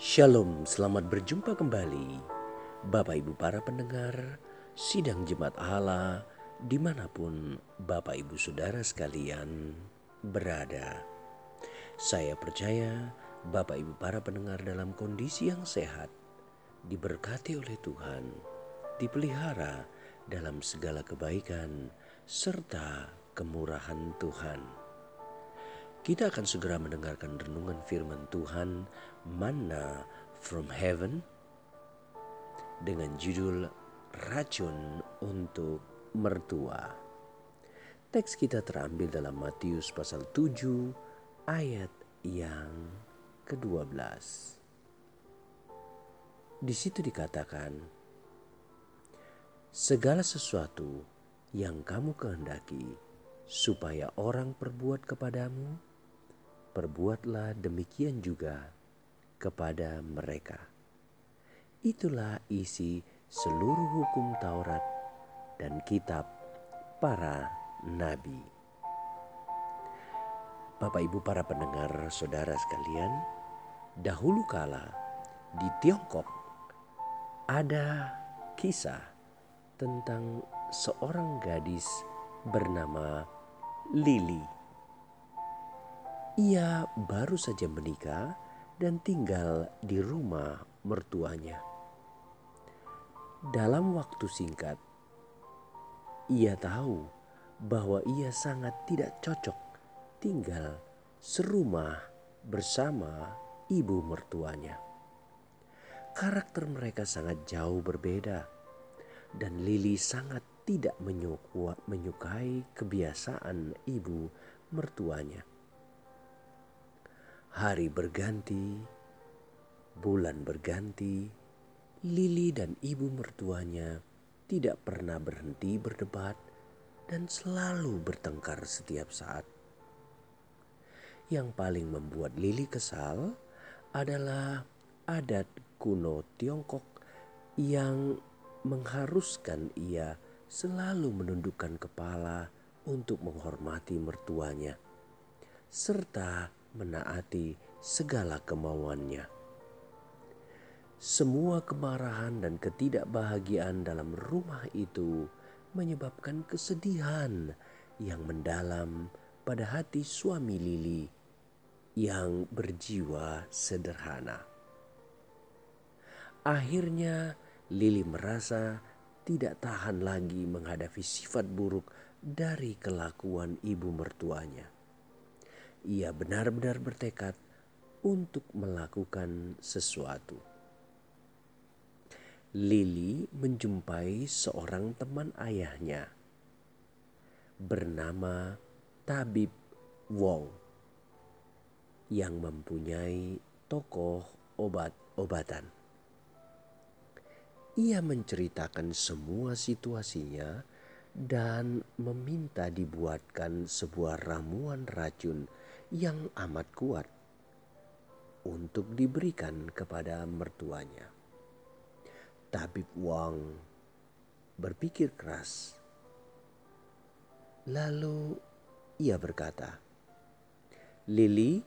Shalom, selamat berjumpa kembali. Bapak Ibu para pendengar, sidang jemaat Allah di mana pun Bapak Ibu Saudara sekalian berada. Saya percaya Bapak Ibu para pendengar dalam kondisi yang sehat, diberkati oleh Tuhan, dipelihara dalam segala kebaikan serta kemurahan Tuhan. Kita akan segera mendengarkan renungan firman Tuhan Manna from Heaven dengan judul Racun untuk Mertua. Teks kita terambil dalam Matius pasal 7 ayat yang ke-12. Di situ dikatakan, segala sesuatu yang kamu kehendaki supaya orang perbuat kepadamu, perbuatlah demikian juga kepada mereka. Itulah isi seluruh hukum Taurat dan kitab para nabi. Bapak Ibu para pendengar saudara sekalian, dahulu kala di Tiongkok ada kisah tentang seorang gadis bernama Lily ia baru saja menikah dan tinggal di rumah mertuanya. Dalam waktu singkat, ia tahu bahwa ia sangat tidak cocok tinggal serumah bersama ibu mertuanya. Karakter mereka sangat jauh berbeda, dan Lili sangat tidak menyukai kebiasaan ibu mertuanya. Hari berganti, bulan berganti, Lili dan ibu mertuanya tidak pernah berhenti berdebat dan selalu bertengkar setiap saat. Yang paling membuat Lili kesal adalah adat kuno Tiongkok yang mengharuskan ia selalu menundukkan kepala untuk menghormati mertuanya serta menaati segala kemauannya. Semua kemarahan dan ketidakbahagiaan dalam rumah itu menyebabkan kesedihan yang mendalam pada hati suami Lili yang berjiwa sederhana. Akhirnya Lili merasa tidak tahan lagi menghadapi sifat buruk dari kelakuan ibu mertuanya ia benar-benar bertekad untuk melakukan sesuatu. Lili menjumpai seorang teman ayahnya bernama Tabib Wong yang mempunyai tokoh obat-obatan. Ia menceritakan semua situasinya dan meminta dibuatkan sebuah ramuan racun yang amat kuat untuk diberikan kepada mertuanya. Tabib Wang berpikir keras. Lalu ia berkata, Lili,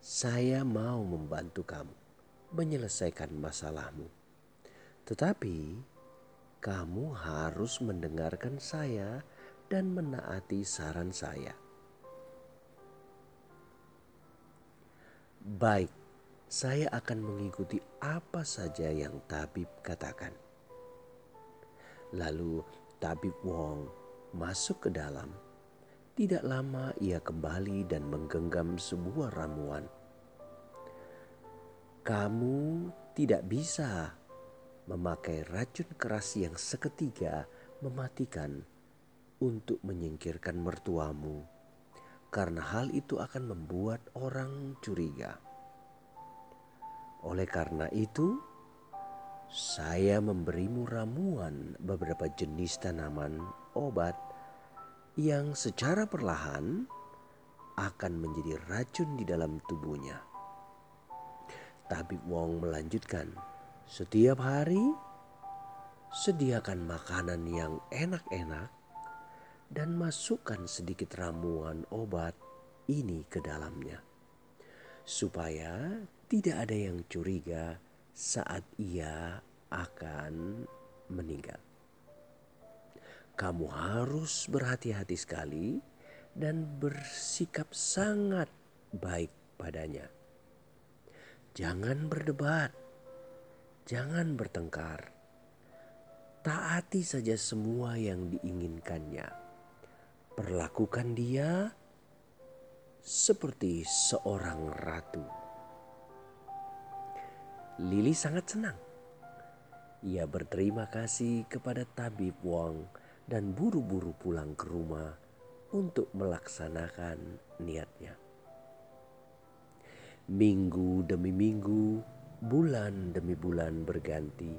saya mau membantu kamu menyelesaikan masalahmu. Tetapi kamu harus mendengarkan saya dan menaati saran saya. Baik, saya akan mengikuti apa saja yang tabib katakan. Lalu tabib Wong masuk ke dalam. Tidak lama ia kembali dan menggenggam sebuah ramuan. Kamu tidak bisa memakai racun keras yang seketika mematikan untuk menyingkirkan mertuamu karena hal itu akan membuat orang curiga. Oleh karena itu, saya memberimu ramuan beberapa jenis tanaman obat yang secara perlahan akan menjadi racun di dalam tubuhnya. Tabib Wong melanjutkan, setiap hari sediakan makanan yang enak-enak dan masukkan sedikit ramuan obat ini ke dalamnya, supaya tidak ada yang curiga saat ia akan meninggal. Kamu harus berhati-hati sekali dan bersikap sangat baik padanya. Jangan berdebat, jangan bertengkar. Taati saja semua yang diinginkannya. Perlakukan dia seperti seorang ratu. Lili sangat senang. Ia berterima kasih kepada tabib Wong dan buru-buru pulang ke rumah untuk melaksanakan niatnya. Minggu demi minggu, bulan demi bulan berganti.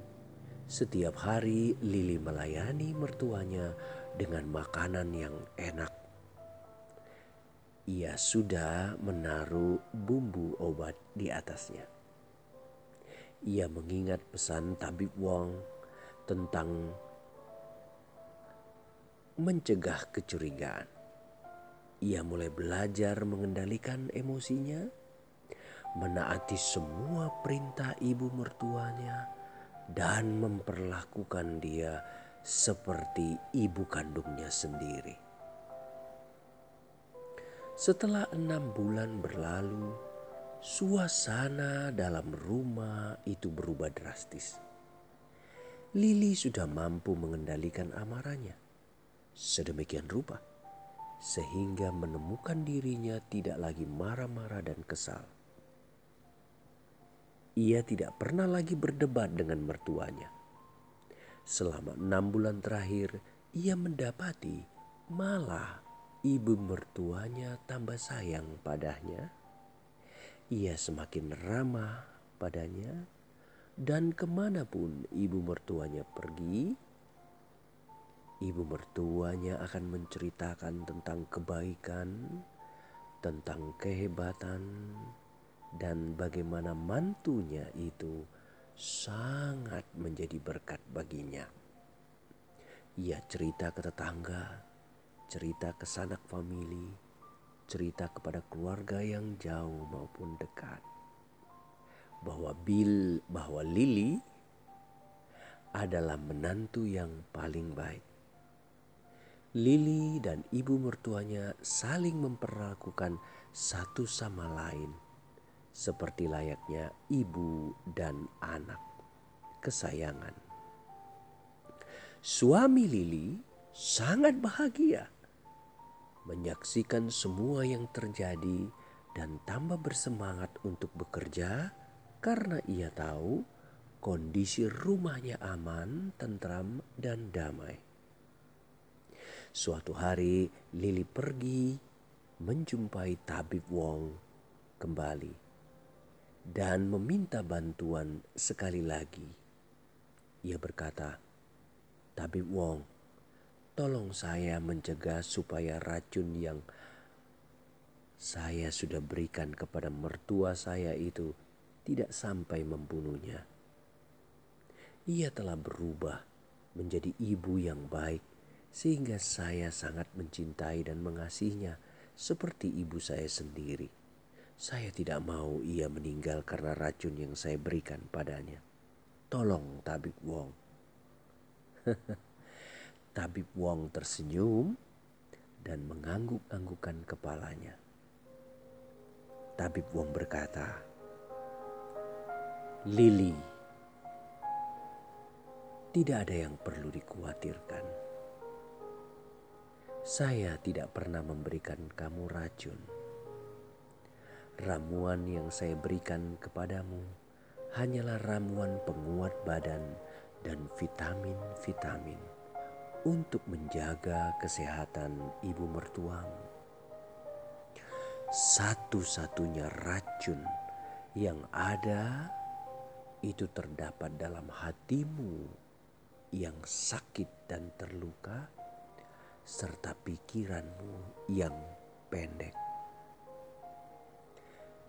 Setiap hari Lili melayani mertuanya dengan makanan yang enak. Ia sudah menaruh bumbu obat di atasnya. Ia mengingat pesan tabib Wong tentang mencegah kecurigaan. Ia mulai belajar mengendalikan emosinya, menaati semua perintah ibu mertuanya, dan memperlakukan dia seperti ibu kandungnya sendiri. Setelah enam bulan berlalu, suasana dalam rumah itu berubah drastis. Lili sudah mampu mengendalikan amarahnya sedemikian rupa sehingga menemukan dirinya tidak lagi marah-marah dan kesal. Ia tidak pernah lagi berdebat dengan mertuanya. Selama enam bulan terakhir, ia mendapati malah ibu mertuanya tambah sayang padanya. Ia semakin ramah padanya, dan ke mana pun ibu mertuanya pergi, ibu mertuanya akan menceritakan tentang kebaikan, tentang kehebatan, dan bagaimana mantunya itu sangat menjadi berkat baginya. Ia cerita ke tetangga, cerita ke sanak famili, cerita kepada keluarga yang jauh maupun dekat. Bahwa Bill, bahwa Lily adalah menantu yang paling baik Lili dan ibu mertuanya saling memperlakukan satu sama lain seperti layaknya ibu dan anak kesayangan. Suami Lili sangat bahagia menyaksikan semua yang terjadi dan tambah bersemangat untuk bekerja karena ia tahu kondisi rumahnya aman, tentram, dan damai. Suatu hari Lili pergi menjumpai tabib Wong kembali dan meminta bantuan sekali lagi. Ia berkata, Tabib Wong, tolong saya mencegah supaya racun yang saya sudah berikan kepada mertua saya itu tidak sampai membunuhnya. Ia telah berubah menjadi ibu yang baik sehingga saya sangat mencintai dan mengasihinya seperti ibu saya sendiri. Saya tidak mau ia meninggal karena racun yang saya berikan padanya. Tolong Tabib Wong. Tabib Wong tersenyum dan mengangguk-anggukan kepalanya. Tabib Wong berkata, Lili, tidak ada yang perlu dikhawatirkan saya tidak pernah memberikan kamu racun. Ramuan yang saya berikan kepadamu hanyalah ramuan penguat badan dan vitamin-vitamin untuk menjaga kesehatan ibu mertuamu. Satu-satunya racun yang ada itu terdapat dalam hatimu yang sakit dan terluka serta pikiranmu yang pendek.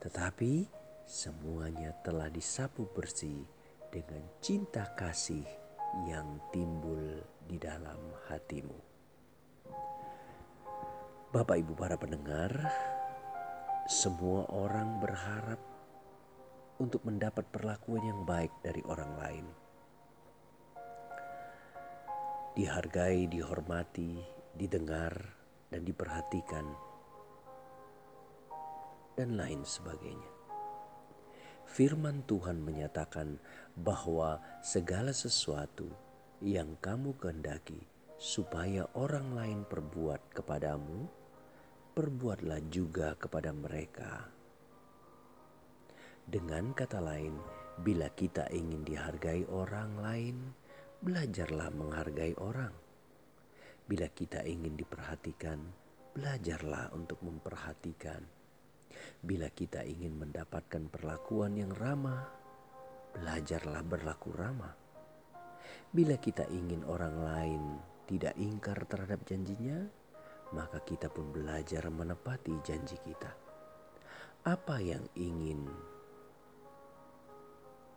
Tetapi semuanya telah disapu bersih dengan cinta kasih yang timbul di dalam hatimu. Bapak Ibu para pendengar, semua orang berharap untuk mendapat perlakuan yang baik dari orang lain. Dihargai, dihormati, didengar, dan diperhatikan, dan lain sebagainya. Firman Tuhan menyatakan bahwa segala sesuatu yang kamu kehendaki supaya orang lain perbuat kepadamu, perbuatlah juga kepada mereka. Dengan kata lain, bila kita ingin dihargai orang lain, belajarlah menghargai orang. Bila kita ingin diperhatikan, belajarlah untuk memperhatikan. Bila kita ingin mendapatkan perlakuan yang ramah, belajarlah berlaku ramah. Bila kita ingin orang lain tidak ingkar terhadap janjinya, maka kita pun belajar menepati janji kita. Apa yang ingin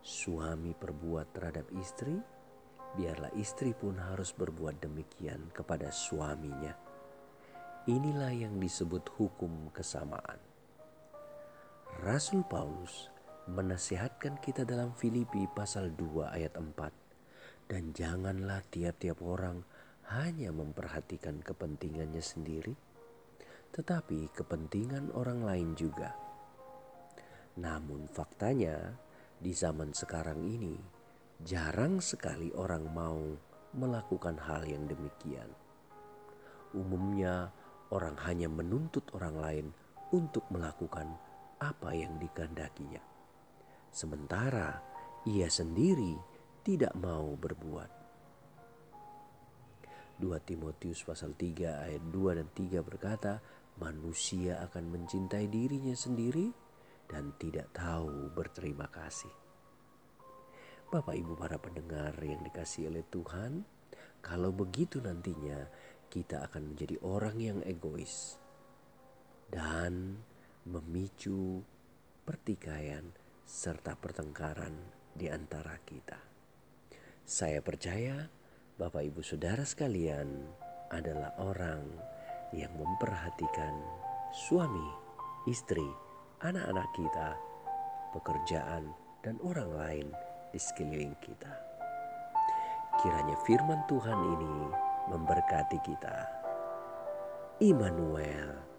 suami perbuat terhadap istri, biarlah istri pun harus berbuat demikian kepada suaminya. Inilah yang disebut hukum kesamaan. Rasul Paulus menasihatkan kita dalam Filipi pasal 2 ayat 4. Dan janganlah tiap-tiap orang hanya memperhatikan kepentingannya sendiri, tetapi kepentingan orang lain juga. Namun faktanya di zaman sekarang ini jarang sekali orang mau melakukan hal yang demikian. Umumnya orang hanya menuntut orang lain untuk melakukan apa yang dikehendakinya. Sementara ia sendiri tidak mau berbuat. 2 Timotius pasal 3 ayat 2 dan 3 berkata, manusia akan mencintai dirinya sendiri dan tidak tahu berterima kasih. Bapak Ibu para pendengar yang dikasih oleh Tuhan, kalau begitu nantinya kita akan menjadi orang yang egois dan memicu pertikaian serta pertengkaran di antara kita. Saya percaya Bapak Ibu Saudara sekalian adalah orang yang memperhatikan suami, istri, anak-anak kita, pekerjaan, dan orang lain di sekeliling kita. Kiranya firman Tuhan ini memberkati kita. Immanuel